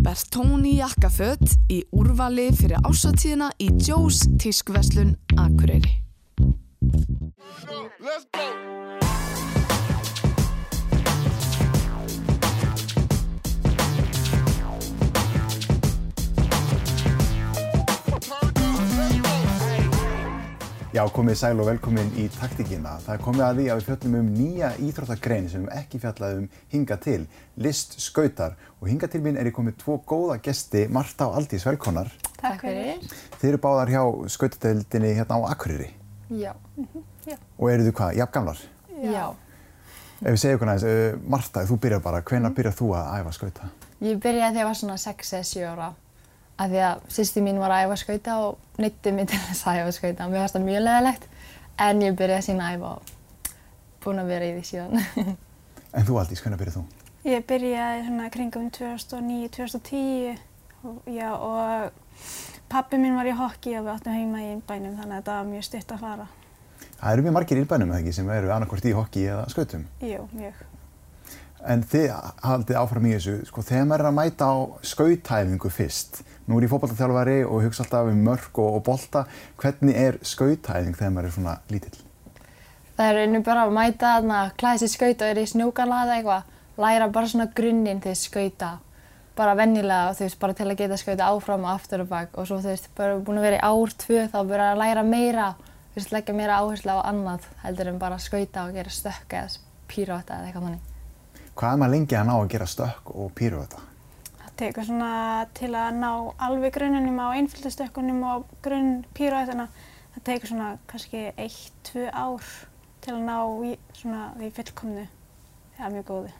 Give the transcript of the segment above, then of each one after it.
Bertóni jakkafött í úrvali fyrir ásatíðina í Joe's tískveslun Akureyri. Já, komið sæl og velkomin í taktíkina. Það er komið að því að við fjöllum um nýja íþróttagrein sem við ekki fjallaðum hinga til, list skautar. Og hinga til mín er ég komið tvo góða gesti, Marta og Aldís, velkonar. Takk fyrir. Þið eru báðar hjá skautadeildinni hérna á Akureyri. Já. Og eru þið hvað, jafn gamlar? Já. Ef við segjum hvernig aðeins, uh, Marta, þú byrjar bara, hvenær byrjar þú að æfa skauta? Ég byrjaði þegar ég var svona 6-7 ára. Af því að sýsti mín var að æfa skauta og neytti mig til þess að æfa skauta. Mér fannst það mjög leðilegt. En ég byrjaði sína að æfa og búin að vera í því síðan. En þú Aldís, hvenær byrjar þú? Ég byrjaði svona kringum 2009-2010 og, já, og pappi minn var í hokki og við áttum heima í bænum þannig að þetta var mjög stutt að fara. Það eru mjög margir ílbænum, eða ekki, sem eru annarkvort í hokki eða skautum. Jú, mjög. En þið haldið áfram í þessu, sko, þegar maður er að mæta á skautæfingu fyrst, nú er ég fótballtaþjálfari og hugsa alltaf um mörg og, og bolta, hvernig er skautæfing þegar maður er svona lítill? Það er einu bara að mæta þarna, klæða sér skauta og er í snjókala eða eitthvað. Læra bara svona grunninn til skauta. Bara vennilega, þú veist, bara til að geta skauta áfram og aftur og bak. Og svo, þú veist, bara búin að vera í ár, tvö, þá byrja að læra meira. Þú veist, leggja meira áherslu á annað heldur en bara skauta og gera stökk eða píróta eða eitthvað þannig. Hvað er maður lengi að ná að gera stökk og pýru þetta? Það tekur svona til að ná alveg grunninum á einfjöldastökkunum og grunn píróætuna. Það tekur svona kannski 1-2 ár til að ná í svona því fullkomnu. Það er mjög góði.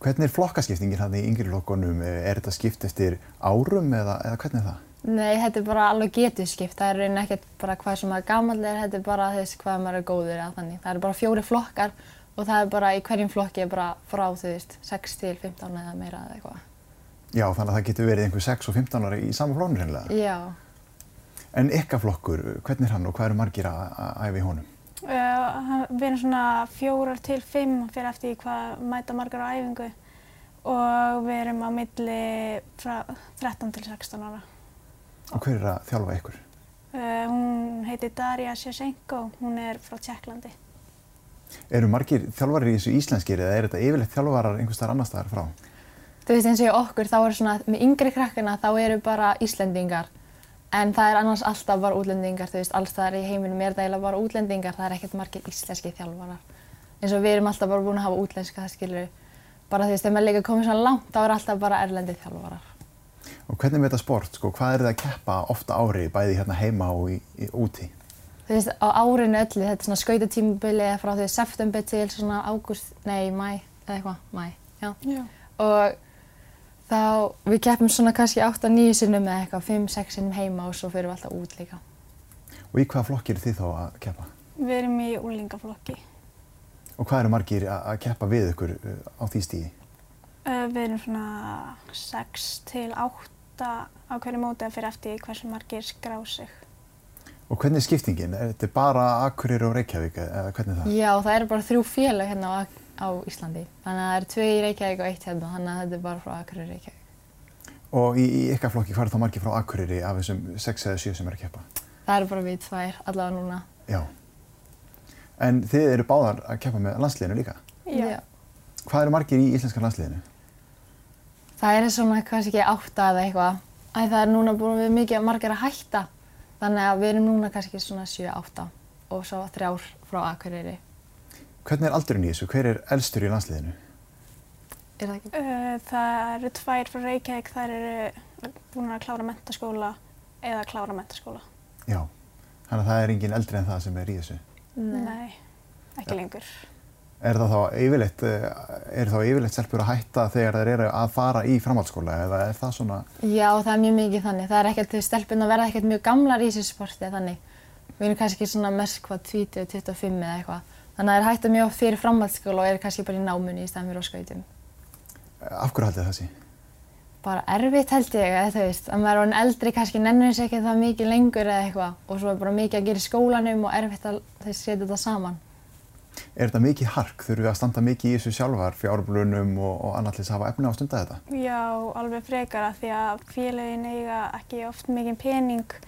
Hvernig er flokkaskiptingin hann í yngri flokkunum? Er þetta skipt eftir árum eða, eða hvernig er það? Nei, þetta er bara alveg getur skipt. Það er raunin ekkert bara hvað sem maður gammal er, þetta er bara þess hvað maður er góður eða þannig. Það eru bara fjóri flokkar og það er bara í hverjum flokki er bara frá þú veist 6 til 15 eða meira eða eitthvað. Já, þannig að það getur verið einhver 6 og 15 ára í sama flónu reynilega. Já, En ykkar flokkur, hvernig er hann og hvað eru margir að í honum? Uh, við erum svona fjórar til fimm fyrir eftir því hvað mæta margar á æfingu og við erum á milli frá 13 til 16 ára. Og hver er að þjálfa ykkur? Uh, hún heitir Darja Sjashenko, hún er frá Tjekklandi. Eru margir þjálfarir í þessu íslenskir eða er þetta yfirleitt þjálfarar einhvers staðar annar staðar frá? þú veist eins og í okkur þá er svona með yngri krakkana þá eru bara Íslendingar en það er annars alltaf bara útlendingar, þú veist alls það er í heiminum er það eiginlega bara útlendingar, það er ekkert margir íslenski þjálfarar. Eins og við erum alltaf bara búin að hafa útlenska, það skilur bara þú veist, þegar maður líka komið svona langt þá er alltaf bara erlendi þjálfarar. Og hvernig með þetta sport, sko, hvað er það að keppa ofta ári, bæði hérna heima og í, í, úti? Veist, á árinu öllu, þetta er svona skautatímubili eða frá því september til svona ágúst, nei, mæ, eða eitthvað, mæ, já. Já. Og þá, við keppum svona kannski 8-9 sinnum eða eitthvað, 5-6 sinnum heima og svo fyrir við alltaf út líka. Og í hvaða flokkir eru þið þá að keppa? Við erum í úlingaflokki. Og hvað eru margir að að keppa við ykkur uh, á því stíði? Uh, við erum svona 6 til 8 á hverju móti að fyrir eftir hversu margir skrá sig. Og hvernig er skiptingin? Er þetta bara Akureyri og Reykjavík eða hvernig er það? Já, það eru bara þrjú félag hérna á, á Íslandi. Þannig að það eru tvö í Reykjavík og eitt hérna, þannig að þetta er bara frá Akureyri Reykjavík. Og í, í ykkar flokki, hvað eru þá margir frá Akureyri af þessum 6 eða 7 sem eru að keppa? Það eru bara við tvær, allavega núna. Já. En þið eru báðar að keppa með landsliðinu líka. Já. Hvað eru margir í íslenska landsliðinu? Það er svona kannski ekki átta eða eitthvað. Æ, Þannig að við erum núna kannski svona 7-8 og svo þrjár frá Akureyri. Hvernig er aldurinn í þessu? Hver er elstur í landsliðinu? Er það ekki? Það eru tvær frá Reykjavík, þær eru búin að klára mentaskóla eða klára mentaskóla. Já. Þannig að það er engin eldri en það sem er í þessu. Nei, ekki lengur. Er það þá yfirleitt, eh, er þá yfirleitt stelpur að hætta þegar þeir eru að fara í framhaldsskóla eða er það svona, Já, það er mjög mikið þannig. Það er ekkert, stelpun að verða ekkert mjög gamlar í þessu sporti þannig. Við erum kannski svona mest hvað 20, 25 eða eitthvað. Þannig að það er hægt að mjög oft fyrir framhaldsskóla og er kannski bara í námunni í staðan fyrir á skautum. af hverju haldið það sé? Bara erfitt held ég, eða þú veist, að maður er orðin eldri kannski nennir sér ekki það mikið lengur eða eitthvað og svo er bara mikið að gera í skólanum og erfitt að þau setja þetta saman. Er þetta mikið hark? Þurfum við að standa mikið í þessu sjálfar, fjárblunum og, og annað til þess að hafa efni á að stunda þetta? Já, alveg frekara því að félagin eiga ekki oft mikið pening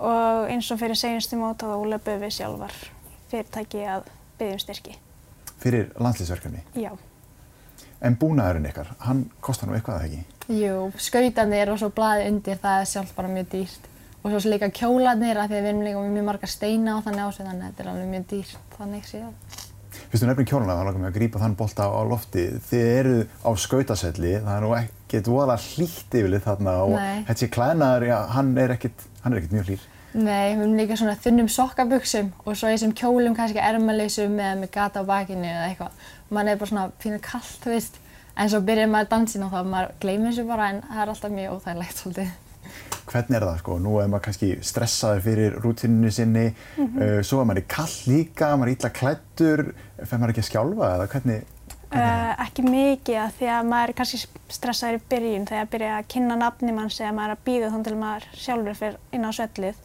og eins og fyrir segjumstu mót þá löpum við sjálfar fyrirtæki að byggja um styrki. Fyrir landslýsverkefni. Já. En búnaðurinn ykkar, hann kostar nú eitthvað ekki? Jú, skautanir og svo blaði undir, það er sjálf bara mjög dýrt. Og svo líka kjólanir af því að við erum líka mjög marga steina á þannig ásveit, þannig að þetta er alveg mjög dýrt þannig síðan. Fyrstu nefnum kjóluna, þá langar við að grípa þann bolta á lofti. Þið eru á skautaselli, það er nú ekkert voðalega hlýtt yfirlið þarna og Nei. þessi klænaður, já, hann er ekkert, hann er ekkert mjög hlýr. Nei, við erum líka svona þunnum sokkabuxum og svo í þessum kjólum kannski ermaleysum eða með gata á bakinu eða eitthvað. Man er bara svona pínu kallt, þú veist. En svo byrjar maður dansin og þá maður gleymir þessu bara en það er alltaf mjög óþægilegt svolítið. Hvernig er það sko? Nú er maður kannski stressaður fyrir rútininu sinni, uh, svo er maður kall líka, maður er illa klættur, fer maður ekki að skjálfa eða hvernig? Uh, ekki mikið að því að maður er kannski stressaður í byrjun þegar að byrja að kynna nafni manns eða maður er að býða þannig til maður sjálfur fyrir inn á svellið.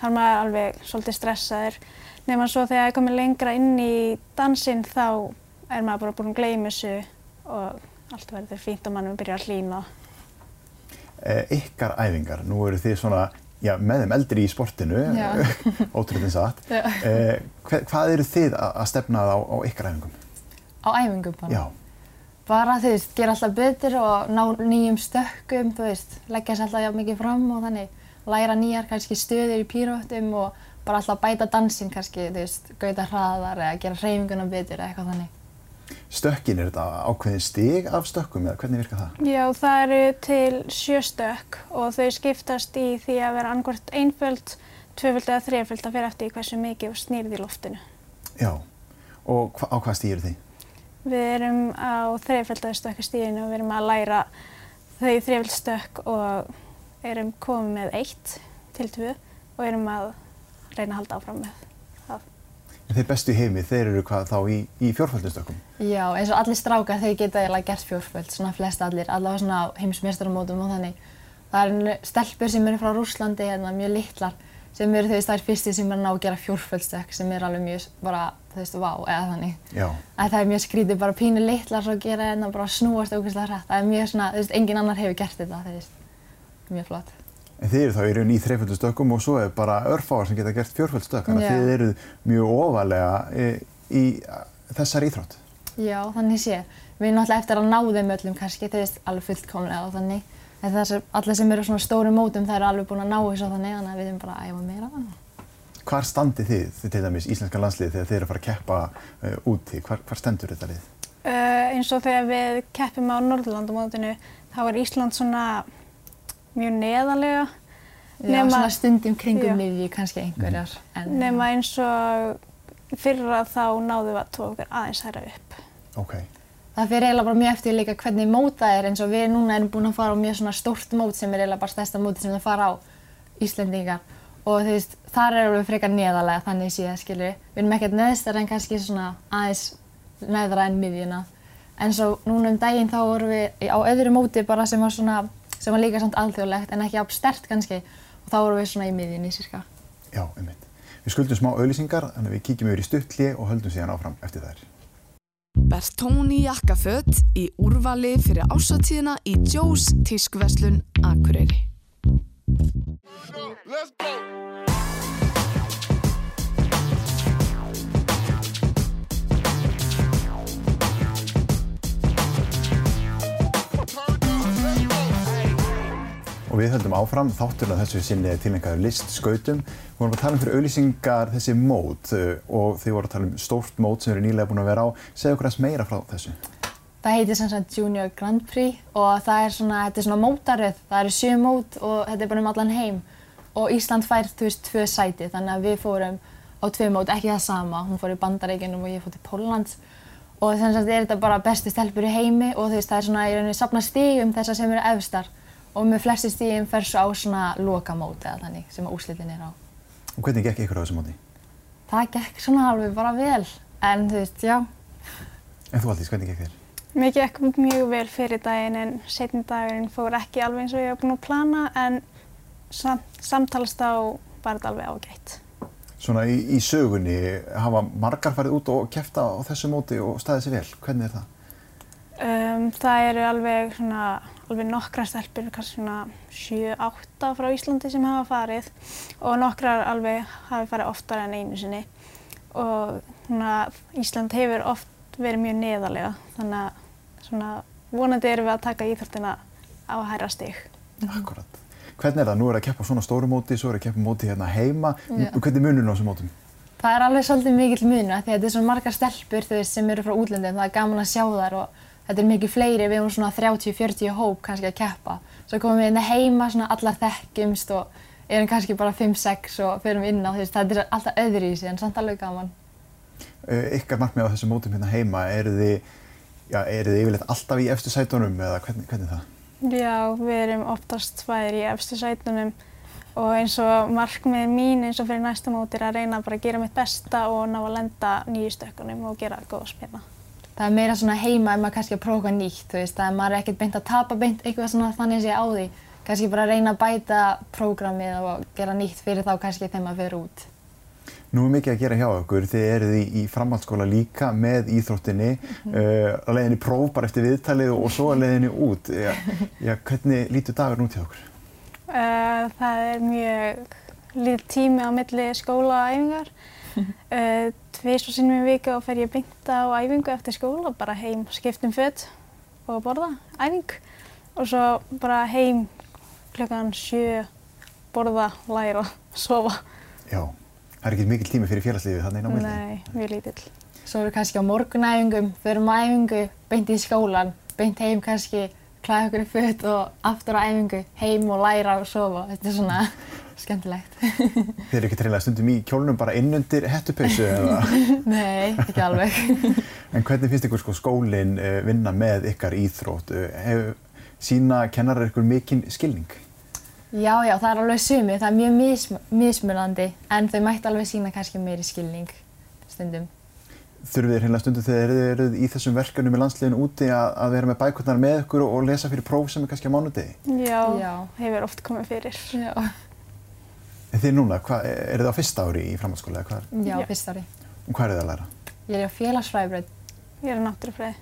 Þá er maður alveg svolítið stressaður. Nefnum svo þegar er komið lengra inn í dansinn þá er maður bara búin að gleyma þessu og allt verður fínt og mannum byrjar að hlýna. Uh, ykkar æfingar, nú eru þið svona, já, með þeim eldri í sportinu, ótrúlega satt. Já. Uh, hva, hvað eru þið að, stefna á, á ykkar æfingum? Á æfingum bara. Já, Bara, þú veist, gera alltaf betur og ná nýjum stökkum, þú veist, leggja sér alltaf mikið fram og þannig. Læra nýjar kannski stöður í píróttum og bara alltaf bæta dansinn kannski, þú veist, gauta hraðar eða gera hreyfinguna betur eða eitthvað þannig. Stökkin, er þetta ákveðin stig af stökkum eða hvernig virkar það? Já, það eru til sjö stökk og þau skiptast í því að vera annarkvært einföld, tvöföld eða þreföld að fyrir eftir hversu mikið og snýrið í loftinu. Já, og hva, á hvað eru þið? Við erum á þreföldaði stökkastíðinu og við erum að læra þau þreföld stökk og erum komið með eitt til tvö og erum að reyna að halda áfram með þeir bestu heimi, þeir eru hvað þá í, í fjórföldustökkum? Já, eins og allir strákar þeir geta eiginlega gert fjórföld, svona flest allir, allavega svona á heimsmeistaramótum og þannig. Það eru stelpur sem eru frá Rúslandi, hérna, mjög litlar, sem eru þú veist þær fyrsti sem er ná að gera fjórföldstökk sem er alveg mjög bara, þú veist, vá, eða þannig. Já, Að það er mjög skrítið, bara pínu litlar svo að gera hérna, bara snúast ógeðslega hrætt. Það er mjög svona, þú veist, engin annar hefur gert þetta, þú veist, mjög flott. En þið eru þá í raun í þreiföldustökkum og svo er bara örfáar sem geta gert fjórföldustökk, þannig að þið eru mjög ofalega í, í þessar íþrótt. Já, þannig sé. Við erum náttúrulega eftir að ná þeim öllum kannski, þú veist, alveg fullkomlega og þannig. En það allir sem eru á svona stóru mótum, það eru alveg búin að ná þessu og þannig, þannig að við erum bara að æfa meira. Hvar standið þið, þið til dæmis íslenska landslið þegar þið eru að fara að keppa uh, úti? Hvar, hvar stendur þetta lið? Uh, eins og þegar við keppum á Norðurlandamótinu þá er Ísland svona mjög neðalega Já, Nema- svona stundum kringum miðju kannski einhverjar. En, nema eins og fyrra þá náðum við að tóa okkur aðeins hæra upp. Ok, Það fyrir eiginlega bara mjög eftir líka hvernig móta er eins og við núna erum búin að fara á mjög svona stórt mót sem er eiginlega bara stærsta móti sem það fara á Íslendingar og þú veist, þar erum við frekar neðalega þannig síðan skilur við. Við erum ekkert neðstar en kannski svona aðeins neðra en miðjuna. En svo núna um daginn þá vorum við á öðru móti bara sem var svona, sem var líka samt alþjóðlegt en ekki á stert kannski og þá vorum við svona í miðjunni cirka. já, einmitt. Við skuldum smá auðlýsingar, að við kíkjum yfir í stuttli og höldum síðan áfram eftir þær. Bertóni jakkaföt í úrvali fyrir ásatíðina í Joe's tískverslun Akureyri. Let's go. Og við höldum áfram, þátturinn að þessu sinni er tilengaður list skautum. Við vorum að tala um fyrir auðlýsingar þessi mót uh, og þið voru að tala um stórt mót sem eru nýlega búin að vera á. Segðu okkur aðeins meira frá þessu. Það heitir sem sagt Junior Grand Prix og það er svona, þetta er svona mótaröð, það eru sjö mót og þetta er bara um allan heim og Ísland fær, þú veist, tvö sæti þannig að við fórum á tvö mót, ekki það sama, hún fór í Bandaríkjunum og ég fór til Póllands og sem sagt er þetta bara bestu stelpur í heimi og þú veist, það er svona og með flesti stígum fer svo á svona lokamót eða þannig sem að úrslitin er á. Og hvernig gekk ykkur á þessu móti? Það gekk svona alveg bara vel en þú veist, já, En þú Aldís, hvernig gekk þér? Mér gekk mjög vel fyrir daginn en setni dagurinn fór ekki alveg eins og ég var búin að plana en sam samtalast á var þetta alveg ágætt. Svona í, í sögunni, hafa margar farið út og kæfta á þessu móti og staðið sér vel. Hvernig er það? Um, það eru alveg, svona, alveg nokkra stelpur, kannski svona 7-8 frá Íslandi sem hafa farið og nokkrar alveg hafi farið oftar en einu sinni. Og svona, Ísland hefur oft verið mjög neðalega þannig að svona, vonandi erum við að taka íþróttina á hæra stig. Akkurat. Hvernig er það? Nú er það að keppa svona stóru móti, svo er það að keppa móti hérna heima. Já. Hvernig er munun á þessum mótum? Það er alveg svolítið mikill mun af því að þetta er svona margar stelpur veist, sem eru frá útlöndum, það er gaman að sjá þær og þetta er mikið fleiri, við erum svona 30-40 hóp kannski að keppa. Svo komum við inn heima svona allar þekkjumst og erum kannski bara 5-6 og förum inn á þú veist, þetta er alltaf öðruvísi en samt alveg gaman. Uh, ykkar markmið á þessum mótum hérna heima, eru þið, já, eru þið yfirleitt alltaf í efstu sætunum eða hvernig, hvernig er það? Já, við erum oftast tvær í efstu sætunum og eins og markmið mín eins og fyrir næsta mót er að reyna bara að gera mitt besta og ná að lenda nýju stökkunum og gera góða spilna. Það er meira svona heima ef maður kannski að prófa eitthvað nýtt, þú veist, að maður er ekkert beint að tapa beint eitthvað svona þannig sé á því. Kannski bara að reyna að bæta prógramið og gera nýtt fyrir þá kannski þegar maður fyrir út. Nú er mikið að gera hjá okkur, þið eruð í, í framhaldsskóla líka með íþróttinni, uh, að leiðinni próf bara eftir viðtalið og svo að leiðinni út. Já, já, hvernig lítur dagur út hjá okkur? Uh, það er mjög lítið tími á milli skóla og æfingar. Uh, Tvís og sinnum í viku og fer ég beint á æfingu eftir skóla, bara heim, skiptum föt og borða, æfing. Og svo bara heim klukkan sjö, borða, læra, sofa. Já, það er ekki mikil tími fyrir félagslífið þannig inn á milli. Nei, mjög lítill. Svo erum við kannski á morgunæfingum, förum á æfingu, beint í skólan, beint heim kannski, klæða okkur í föt og aftur á æfingu, heim og læra og sofa. Þetta er svona skemmtilegt. Þið eru ekki treynilega stundum í kjólnum bara innundir hettupeysu eða? Nei, ekki alveg. En hvernig finnst ykkur sko skólinn uh, vinna með ykkar íþrótt? Uh, hef, sína kennarar ykkur mikinn skilning? Já, já, það er alveg sumi, það er mjög mism mismunandi, en þau mætti alveg sína kannski meiri skilning stundum. Þurfið þið hreinlega stundum þegar þið eruð í þessum verkefnum í landsliðinu úti að, að vera með bækurnar með ykkur og, og lesa fyrir próf sem er kannski á mánudegi? Já, Já. hefur oft komið fyrir. Já, En þið núna, hva, er þið á fyrsta ári í framhaldsskóla eða hvað er? já, Já. fyrst ári. Og hvað er þið að læra? Ég er á félagsfræðibraut. Ég er á náttúrufræði.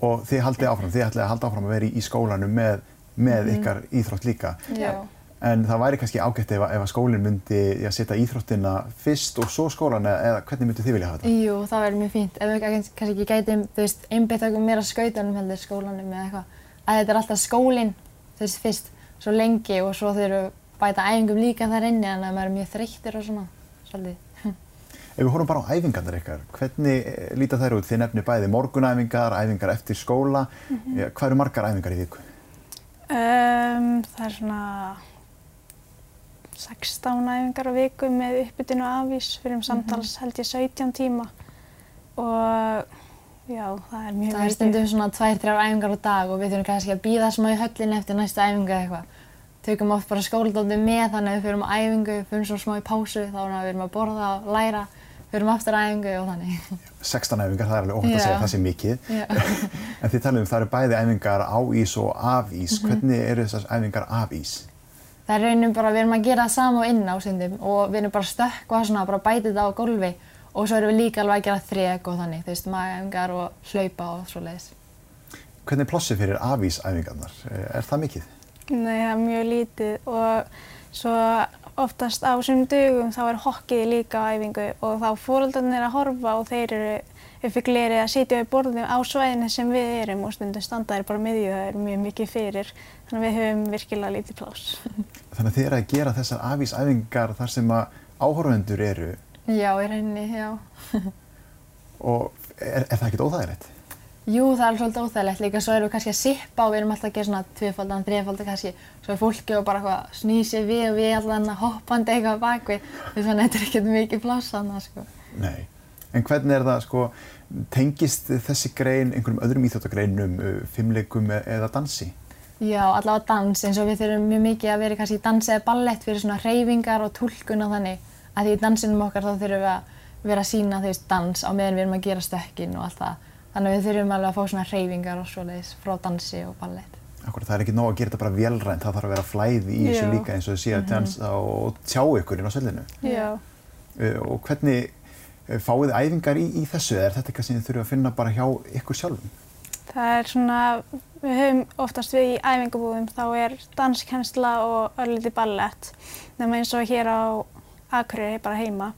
Og þið haldið áfram, þið ætlaði að halda áfram að vera í, í skólanum með, með ykkar íþrótt líka. Já. En það væri kannski ágætt ef, að- ef að skólinn myndi já, setja íþróttina fyrst og svo skólan eða, eða hvernig myndi þið vilja hafa þetta? Jú, það verður mjög fínt. Ef við kannski ekki gætum, þú veist, einbeitt okkur meira skautunum heldur skólanum eða eitthvað. Að þetta er alltaf skólinn, þú veist, fyrst, svo lengi og svo þurfum við bæta æfingum líka þar inni, þannig að maður er mjög þreyttur og svona, svolítið. Ef við horfum bara á æfingarnar ykkar, hvernig eh, líta þær út? Þið nefnir bæði morgunæfingar, æfingar eftir skóla. Mhm. Já, hvað eru margar æfingar í viku? Um, það er svona 16 æfingar á viku með uppbytun og afvís fyrir um samtals held ég 17 tíma og já, það er mjög Það er stundum svona tvær, þrjár æfingar á dag og við þurfum kannski að býða smá í höllinni eftir næstu æfingu eða eitthvað. Tökum oft bara skóladótið með þannig að við förum á æfingu, förum svo smá í pásu, þá erum við að borða læra, förum aftur á æfingu og þannig. 16 æfingar, það er alveg óhætt að segja að það sé mikið. En þið talum um það eru bæði æfingar á ís og af ís. Hvernig eru þessar æfingar af ís? Það er raunum bara, við erum að gera það sama og inn á stundum og við erum bara að stökkva svona, bara bæta þetta á gólfi og svo erum við líka alveg að gera þrek og þannig, þú veist, magæfingar og hlaupa og svo leiðis. Hvernig er plossið fyrir af ís æfingarnar? Er það mikið? Nei, það er mjög lítið og svo oftast á sumum dögum þá er hokkið líka á æfingu og þá fóröldarnir að horfa og þeir eru uppi glerið að sitja við borðum á svæðinu sem við erum og stundum standa þeir bara miðju það er mjög mikið fyrir þannig að við höfum virkilega lítið pláss. Þannig að þið eru að gera þessar af ís æfingar þar sem að áhorfendur eru Já, í rauninni, já. og er, er það ekkert óþægilegt? Jú, það er svolítið óþægilegt líka, svo erum við kannski að sippa og við erum alltaf að gera svona tvifaldan, þrifaldan kannski, svo er fólki og bara eitthvað snýð sér við og við alltaf hoppandi eitthvað bakvið, þannig að þetta er ekkert mikið pláss þannig, sko. Nei. En hvernig er það, sko, tengist þessi grein einhverjum öðrum íþjóttagreinum, uh, fimmleikum e- eða dansi? Já, allavega dans, eins og við þurfum mjög mikið að vera kannski í dansi eða ballett fyrir svona hreyfingar og túlkun og þannig, að því í dansinum okkar þá þurfum við að vera að sína veist dans á meðan við erum að gera stökkin og allt það. Þannig að við þurfum alveg að fá svona hreyfingar og svoleiðis frá dansi og ballett. Akkur, það er ekki nóg að gera þetta bara vélrænt, það þarf að vera flæði í þessu líka eins og þið séu að dansa og tjá ykkur inn á svellinu. Já. uh, og hvernig uh, fáið þið æfingar í, í þessu eða er þetta eitthvað sem þið þurfum að finna bara hjá ykkur sjálfum? Það er svona, við höfum oftast við í æfingabúðum, þá er danskensla og örlítið ballett. Nefnum eins og hér á Akureyri, bara heima,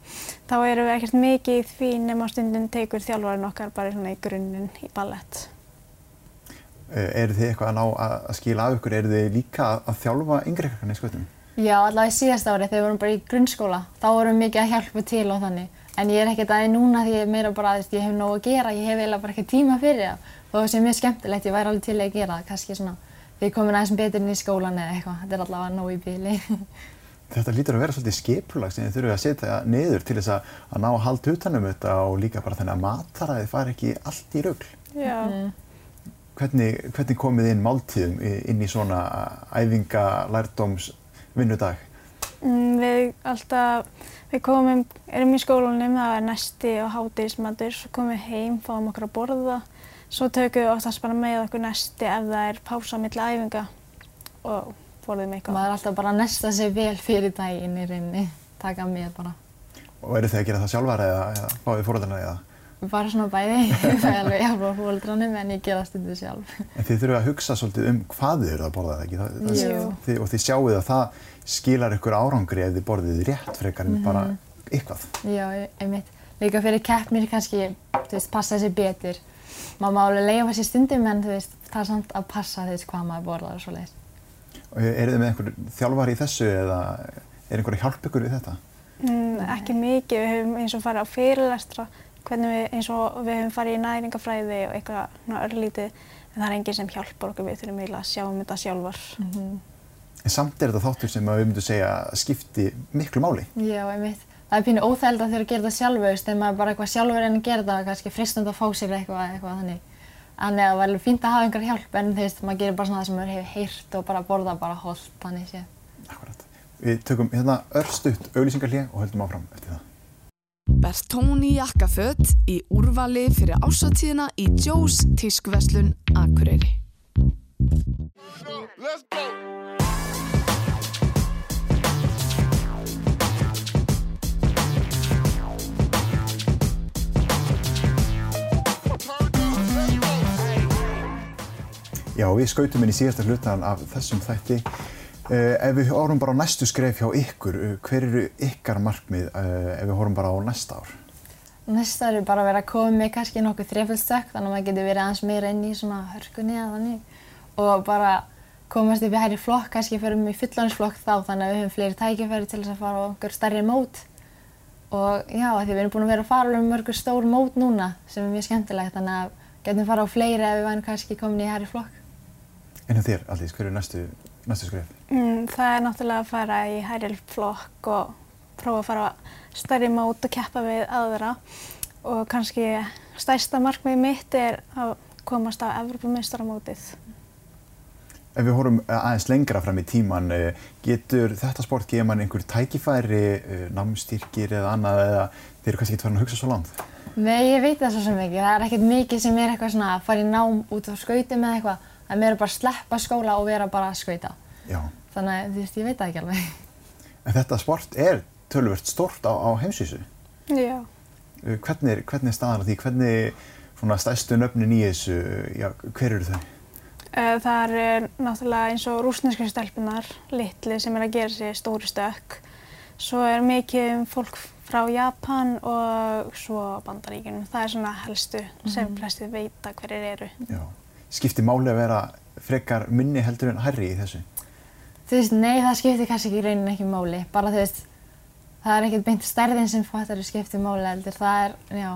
þá erum við ekkert mikið í því nema stundin tekur þjálfarinn okkar bara svona í grunninn í ballett. Uh, eru þið eitthvað að ná að, skila af ykkur, eru þið líka að, þjálfa ykkur í skautum? Já, allavega í síðasta ári þegar við vorum bara í grunnskóla, þá vorum við mikið að hjálpa til og þannig. En ég er ekkert aðeins núna því ég er meira bara að ég hef nógu að gera, ég hef eiginlega bara ekki tíma fyrir það. Og það sé mjög skemmtilegt, ég væri alveg til að gera það, kannski svona ég komin aðeins betur inn í skólan eða eitthvað, þetta er allavega nógu í bíli. Þetta lítur að vera svolítið skipulag sem þið þurfum að setja niður til þess að, að ná að halda utanum þetta og líka bara þennan að mataræði fari ekki allt í rugl. Já. Mm. Hvernig, hvernig komið inn máltíðum inn í svona æfinga, lærdóms, vinnudag? Mm, við alltaf, við komum, erum í skólanum, það er nesti og hádegismatur, svo komum við heim, fáum okkur að borða, svo tökum við oftast bara með okkur nesti ef það er pása á milli æfinga og borðum eitthvað. Maður er alltaf bara að nesta sig vel fyrir daginn í rauninni, taka með bara. Og eru þið að gera það sjálfar eða, eða fáið fóröldarna eða? Bara svona bæði, það er alveg hjálpa á fólkdrarnum en ég gera stundu sjálf. En þið þurfum að hugsa svolítið um hvað þið eru að borða það ekki? Það, það, Jú. þið, og þið sjáuð að það skilar ykkur árangri ef þið borðið rétt frekar en bara eitthvað. Já, einmitt. Líka fyrir keppnir kannski, þú veist, passa sér betur. Maður má alveg leiða sér stundum en þú veist, það er samt að passa veist hvað maður borðar og svoleiðis. Og eru þið með einhver þjálfari í þessu eða er einhver að hjálpa ykkur við þetta? Mm, ekki mikið, við höfum eins og farið á fyrirlestra, hvernig við, eins og við höfum farið í næringafræði og eitthvað svona örlítið, en það er enginn sem hjálpar okkur við þurfum eiginlega að sjá um þetta sjálfar. En samt er þetta þáttur sem að við myndum segja skipti miklu máli. Já, einmitt. Það er pínu óþægild að þurfa að gera þetta sjálfu, þú veist, þegar maður bara eitthvað sjálfur en að gera þetta, kannski fristund að fá sér eitthvað, eitthvað þannig. Þannig að það var alveg fínt að hafa einhver hjálp en þú veist, maður gerir bara svona það sem maður hefur heyrt og bara borða bara holt, þannig séð. Akkurat. Við tökum hérna örstutt auglýsingarlíð og höldum áfram eftir það. Bertóni jakkaföt í úrvali fyrir ásatíðina í Joe's tískverslun Akureyri. Já, við skautum inn í síðasta hlutan af þessum þætti. Uh, ef við horfum bara á næstu skref hjá ykkur, uh, hver eru ykkar markmið uh, ef við horfum bara á næsta ár? Næsta er bara að vera að koma með kannski nokkuð þreföldstökk, þannig að maður getur verið aðeins meira inn í svona hörkunni eða þannig. Og bara komast upp í hærri flokk, kannski fyrir mig í fullónsflokk þá, þannig að við höfum fleiri tækifæri til þess að fara á einhver stærri mót. Og já, því við erum búin að vera að fara um mörgur stór mót núna, sem er mjög skemmtilegt, þannig að getum fara á fleiri ef við værum kannski komin í hærri flokk. En hjá þér, Aldís, hver eru næstu, næstu skref? Mm, það er náttúrulega að fara í hærri flokk og prófa að fara stærri mót og keppa við aðra og kannski stærsta markmið mitt er að komast á Evropameistarmótið. Ef við horfum aðeins lengra fram í tíman, uh, getur þetta sport gefa mann einhver tækifæri, uh, námstyrkir eða annað eða þeir eru kannski ekki farin að hugsa svo langt? Nei, ég veit það svo sem ekki. Það er ekkert mikið sem er eitthvað svona að fara í nám út á skautum eða eitthvað. Það er meira bara að sleppa skóla og vera bara að skauta. Já. Þannig að ég veit það ekki alveg. En þetta sport er tölvört stort á, á heimsvísu. Já. Uh, hvernig, er- hvernig er staðan á því? Hvernig svona stærstu nöfnin í þessu, já, hver eru þau? Eh, Það er náttúrulega eins og rúsnesku stelpunar, litli sem er að gera sér stóri stökk. Svo er mikið um fólk frá Japan og svo Bandaríkjunum. Það er svona helstu sem flestir veita hverjir eru. Já. Skiptir máli að vera frekar minni heldur en hærri í þessu? Þú veist, nei, það skiptir kannski ekki í rauninni ekki máli. Bara þú veist, það er ekkert beint stærðin sem fattar að skiptir máli heldur. Það er, já,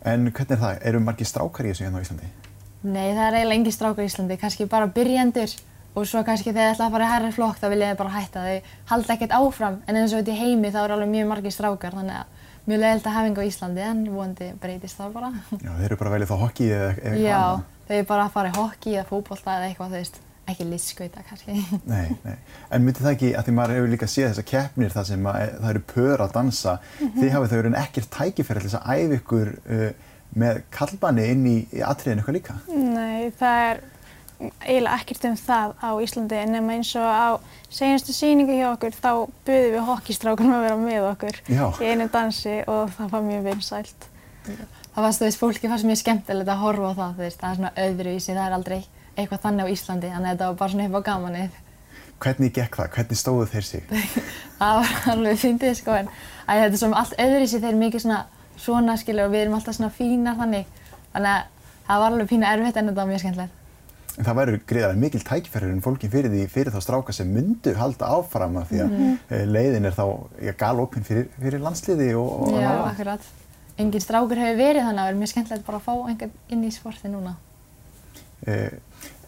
En hvernig er það? Eru margir strákar í þessu hérna á Íslandi? nei, það er eiginlega engi strákar í Íslandi. Kannski bara byrjendur og svo kannski þegar þið ætla að fara í hærri flokk þá vilja þið bara hætta. Þau halda ekkert áfram en eins og þetta í heimi þá er alveg mjög margir strákar þannig að mjög leiðilegt að hafa enga á Íslandi en vonandi breytist það bara. Já, þau er bara að fara í hockey eða fótbolta eða eitthvað, þú veist, ekki listskauta kannski. Nei, nei. En myndi það ekki, að því maður hefur líka séð þessar keppnir þar sem að, það eru pör að dansa, þið hafið þau eru ekkert tækifæri til þess að æfa ykkur uh, með kallbanni inn í, í atriðin eitthvað líka? Nei, það er, eiginlega ekkert um það á Íslandi nema eins og á senastu síningu hjá okkur þá buðum við hokkistrákunum að vera með okkur Já. í einu dansi og það var mjög vinsælt. Það fannst, þú veist, fólki fannst mjög skemmtilegt að horfa á það, þú veist, það er svona öðruvísi, það er aldrei eitthvað þannig á Íslandi, þannig að þetta var bara svona upp á gamanið. Hvernig gekk það? Hvernig stóðu þeir sig? Það var alveg fyndið, sko, en að þetta er svona allt öðruvísi, þeir eru mikið svona svona, skilju, og við erum alltaf svona fínar þannig, þannig að það var alveg pínu erfitt en þetta var mjög skemmtilegt. En það væri greiðarlega mikil tækifærir fólkin fyrir því fyrir þá stráka sem myndu halda áfram af því að mm. leiðin er þá ja, galopin fyrir, fyrir landsliði og, og Já, akkurat. Engin strákur hefur verið þannig að það er mjög skemmtilegt bara að fá einhvern inn í sporti núna. Eh,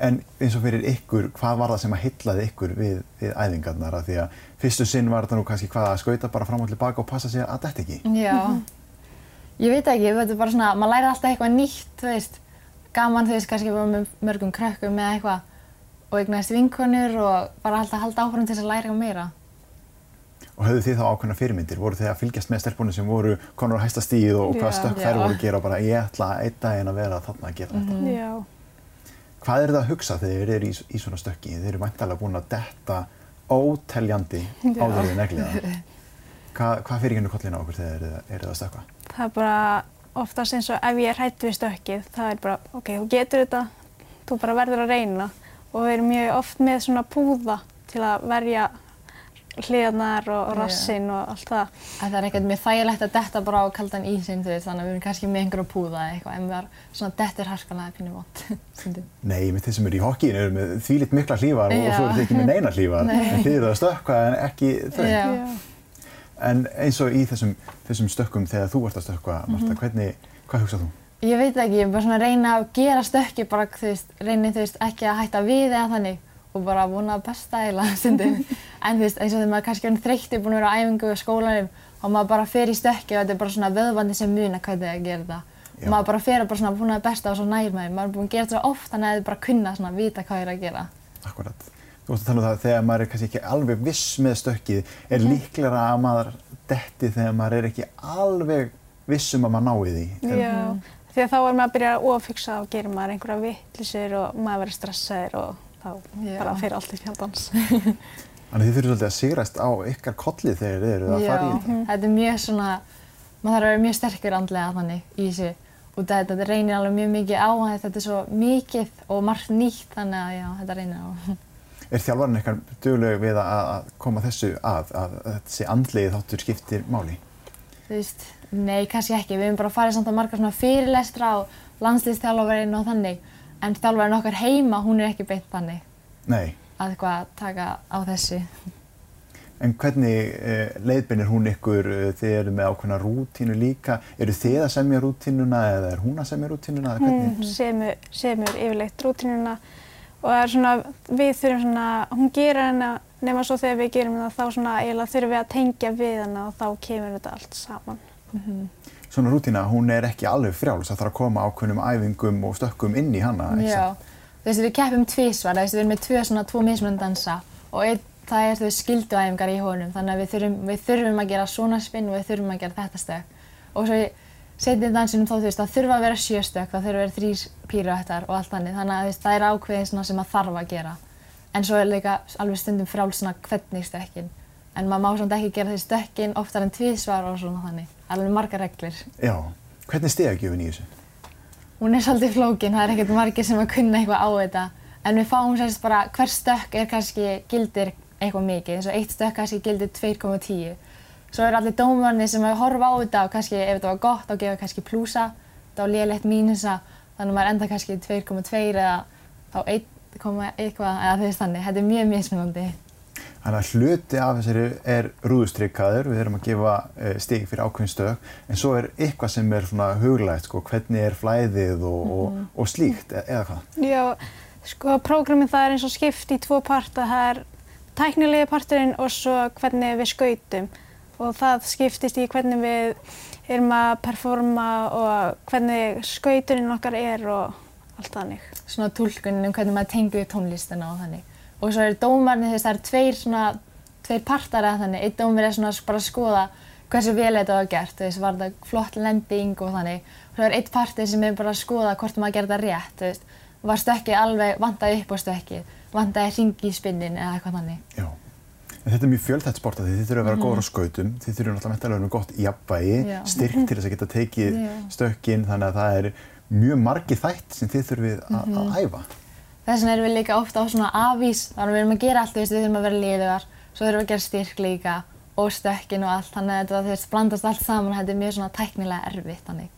En eins og fyrir ykkur, hvað var það sem að hyllaði ykkur við, við æfingarnar? Af því að fyrstu sinn var þetta nú kannski hvað að skauta bara fram og tilbaka og passa sig að þetta ekki. Já, ég veit ekki, þetta er bara svona, maður læri alltaf eitthvað nýtt, þú veist, gaman, þú veist, kannski bara með mörgum krökkum eða eitthvað og eignast vinkonur og bara alltaf halda áfram til þess að læra eitthvað meira. Og höfðu þið þá ákveðna fyrirmyndir? Voru þið að fylgjast með stelpunum sem voru konur á hæsta stíð og hvað Já. stökk þær voru að gera og bara ég ætla einn daginn að vera þarna að gera þetta? Já. Hvað er það að hugsa þegar þið eru í, í svona stökki? Þið eru væntalega búin að detta óteljandi áður en neglið það. Hvað, hvað fyrir genið kollin á okkur þegar þið eru að stökkva? Það er bara oftast eins og ef ég er hrætt við stökkið, það er bara, ok, þú getur þetta, þú bara verður að reyna. Og við erum mjög oft með svona púða til að verja hliðarnar og, rassinn og allt það. Að það er ekkert mjög þægilegt að detta bara á kaldan ísinn, þú veist, þannig að við erum kannski með einhverju púða eða eitthvað, en við erum svona dettur harkalega pínu vott, stundum. Nei, með þeir sem eru í hokkíinu eru með þvílitt mikla hlífar og svo eru ekki með neina hlífar. Nei. En þið eru að stökkva en ekki þau. Já. En eins og í þessum, þessum stökkum þegar þú ert að stökkva, Marta, Mhm. hvernig, hvað hugsað þú? Ég veit ekki, ég er bara svona að reyna að gera stökki, bara, þú veist, reyni, þú veist, að þannig og bara vona að besta eiginlega stundum. en þú veist, eins og þegar maður kannski er þreyttur, búin að vera á æfingu í skólanum og maður bara fer í stökki og þetta er bara svona vöðvandi sem muna hvernig það gera þetta. Já. Og maður bara fer og bara svona búin að besta og svo nær maður. Maður er búin að gera þetta svo oft, þannig að þið bara kunna svona vita hvað er að gera. Akkurat. Þú veist að tala um það að þegar maður er kannski ekki alveg viss með stökkið, er Mhm. líklega að maður detti þegar maður er ekki alveg viss um að maður nái því. Er- Já, því að þá er maður að byrja að ofugsa og gerir maður einhverja vittlisir og maður verður stressaður og þá Já. bara fyrir allt í fjandans. Þannig að þið þurfum svolítið að sigrast á ykkar kollið þegar þið eru að fara í þetta. þetta er mjög svona, maður þarf að vera mjög sterkur andlega þannig í þessu. Og þetta, þetta reynir alveg mjög mikið á að þetta er svo mikið og margt nýtt, þannig að já, þetta reynir á. Er þjálfarinn eitthvað dugleg við að, að koma þessu að, að þessi andlegi þáttur skiptir máli? Þú veist, nei, kannski ekki. Við höfum bara farið samt á margar svona fyrirlestra og landslýstjálfarinn og þannig. En þjálfarinn okkar heima, hún er ekki beint þannig Nei. að eitthvað taka á þessu. En hvernig eh, leiðbeinir hún ykkur, eh, þið eru með ákveðna rútínu líka, eru þið að semja rútínuna eða er hún að semja rútínuna eða hvernig? Hún semur, semur yfirleitt rútinuna og svona, við þurfum svona, hún gerir hana nema svo þegar við gerum það þá svona eiginlega þurfum við að tengja við hana og þá kemur þetta allt saman. Svona rútína, hún er ekki alveg frjáls, það þarf að koma ákveðnum æfingum og stökkum inn í hana, þú veist, við keppum tvísvar, þú veist, við erum með tvö svona, tvo mismunandi dansa og einn, það er, veist, skilduæfingar í honum, þannig að við þurfum, við þurfum að gera svona spinn og við þurfum að gera þetta stökk. Og svo setjum dansinum þá, þú veist, það þurfa að vera sjö stökk, það þurfa að vera þrýr píruættar og allt þannig, þannig að veist, það er ákveðin sem maður þarf að gera. En svo er líka alveg stundum frjáls svona hvernig stökkin. En maður má samt ekki gera því stökkin oftar en tvísvar og svona þannig. Alveg margar reglur. Já. Hvernig stegagjöfin í þessu? Hún er svolítið flókin, það er ekkert margir sem að kunna eitthvað á þetta. En við fáum sérst bara, hver stökk er kannski gildir eitthvað mikið, eins og eitt stökk kannski gildir 2,10. Svo eru allir dómarnir sem að horfa á þetta og kannski ef þetta var gott þá gefa kannski þetta var lélegt mínusa, þannig að maður enda kannski 2,2 eða þá 1, eitthvað, eða þú veist þannig. Þetta er mjög mismunandi. Þannig að hluti af þessari er rúðustrykkaður, við erum að gefa uh, stig fyrir ákveðin stök, en svo er eitthvað sem er svona huglægt, sko, hvernig er flæðið og, og, og slíkt, e eða hvað? Já, sko prógramið það er eins og skipt í tvo parta, það er tæknilegi parturinn og svo hvernig við skautum og það skiptist í hvernig við erum að performa og hvernig skauturinn okkar er og allt þannig. svona túlkunin um hvernig maður tengur við tónlistina og þannig. Og svo eru veist, það eru tveir svona, tveir partar eða þannig. Einn dómar er svona bara að skoða hversu vel þetta var gert, þú veist, var þetta flott lending og þannig. Og svo er einn partur sem er bara að skoða hvort maður gerði þetta rétt, þú veist. var stökkið alveg vandaði upp á stökkið, vandaði hringi í spinnin eða eitthvað þannig. Já. En þetta er mjög fjölþætt sport að þið þurfum að vera góður á skautum, þið þurfum mentalega að vera með gott jafnvægi, styrk til þess að geta tekið Já. stökkin, þannig að það er mjög margi þætt sem þið þurfum að, Mhm. að æfa. Þess vegna erum við líka ofta á svona afís, þannig að við erum að gera allt, þú veist, við þurfum að vera liðugar, svo þurfum við að gera styrk líka og stökkin og allt, þannig að þetta, blandast allt saman, þetta er mjög svona tæknilega erfitt, þannig.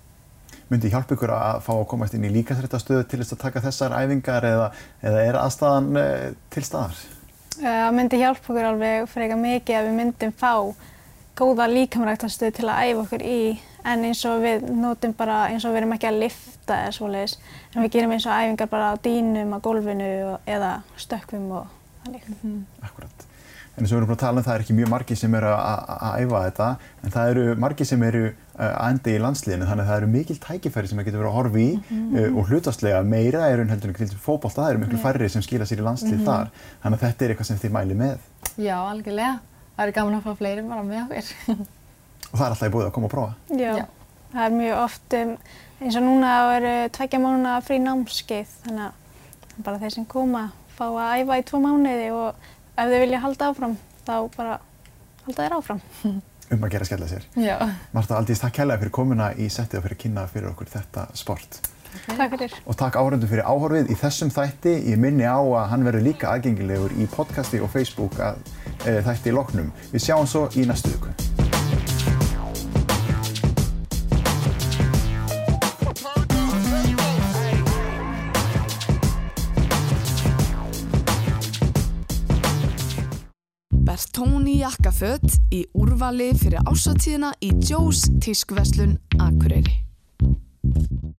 Myndi hjálpa ykkur að fá að komast inn í líkasrættastöðu til þess að taka þessar æfingar eða, eða er aðstæðan uh, til staðar? Það myndi hjálpa okkur alveg frekar mikið að við myndum fá góða líkamræktarstöð til að æfa okkur í en eins og við notum bara eins og við erum ekki að lifta eða svoleiðis en við gerum eins og æfingar bara á dýnum, á gólfinu og, eða stökkvum og þannig. Akkurat. En eins og við erum búin að tala um það er ekki mjög margi sem eru að, að, að æfa þetta en það eru margi sem eru uh, að enda í landsliðinu þannig að það eru mikil tækifæri sem það getur verið að horfa í uh, og hlutastlega meira eru en heldur en til fótbolta, það eru miklu færri sem skila sér í landslið þar þannig að þetta er eitthvað sem þið mæli með Já, algjörlega. Það er gaman að fá fleiri bara með okkur. og það er alltaf í búið að koma að prófa. Já. Já. Það er mjög oft um, eins og núna eru tveggja mánuða frí námskeið þannig að bara þeir sem koma fá að æfa í tvo mánuði og ef þau vilja halda áfram þá bara halda þeir áfram. um að gera skella sér. Já. Marta Aldís, takk kærlega fyrir komuna í settið og fyrir að kynna fyrir okkur þetta sport. Takk fyrir. Og takk áhörðum fyrir áhorfið í þessum þætti. Ég minni á að hann verður líka aðgengilegur í podcasti og Facebook að e, þætti í loknum. Við sjáum svo í næstu viku. Bertóni jakkaföt í úrvali fyrir ásatíðina í Joe's tískverslun Akureyri.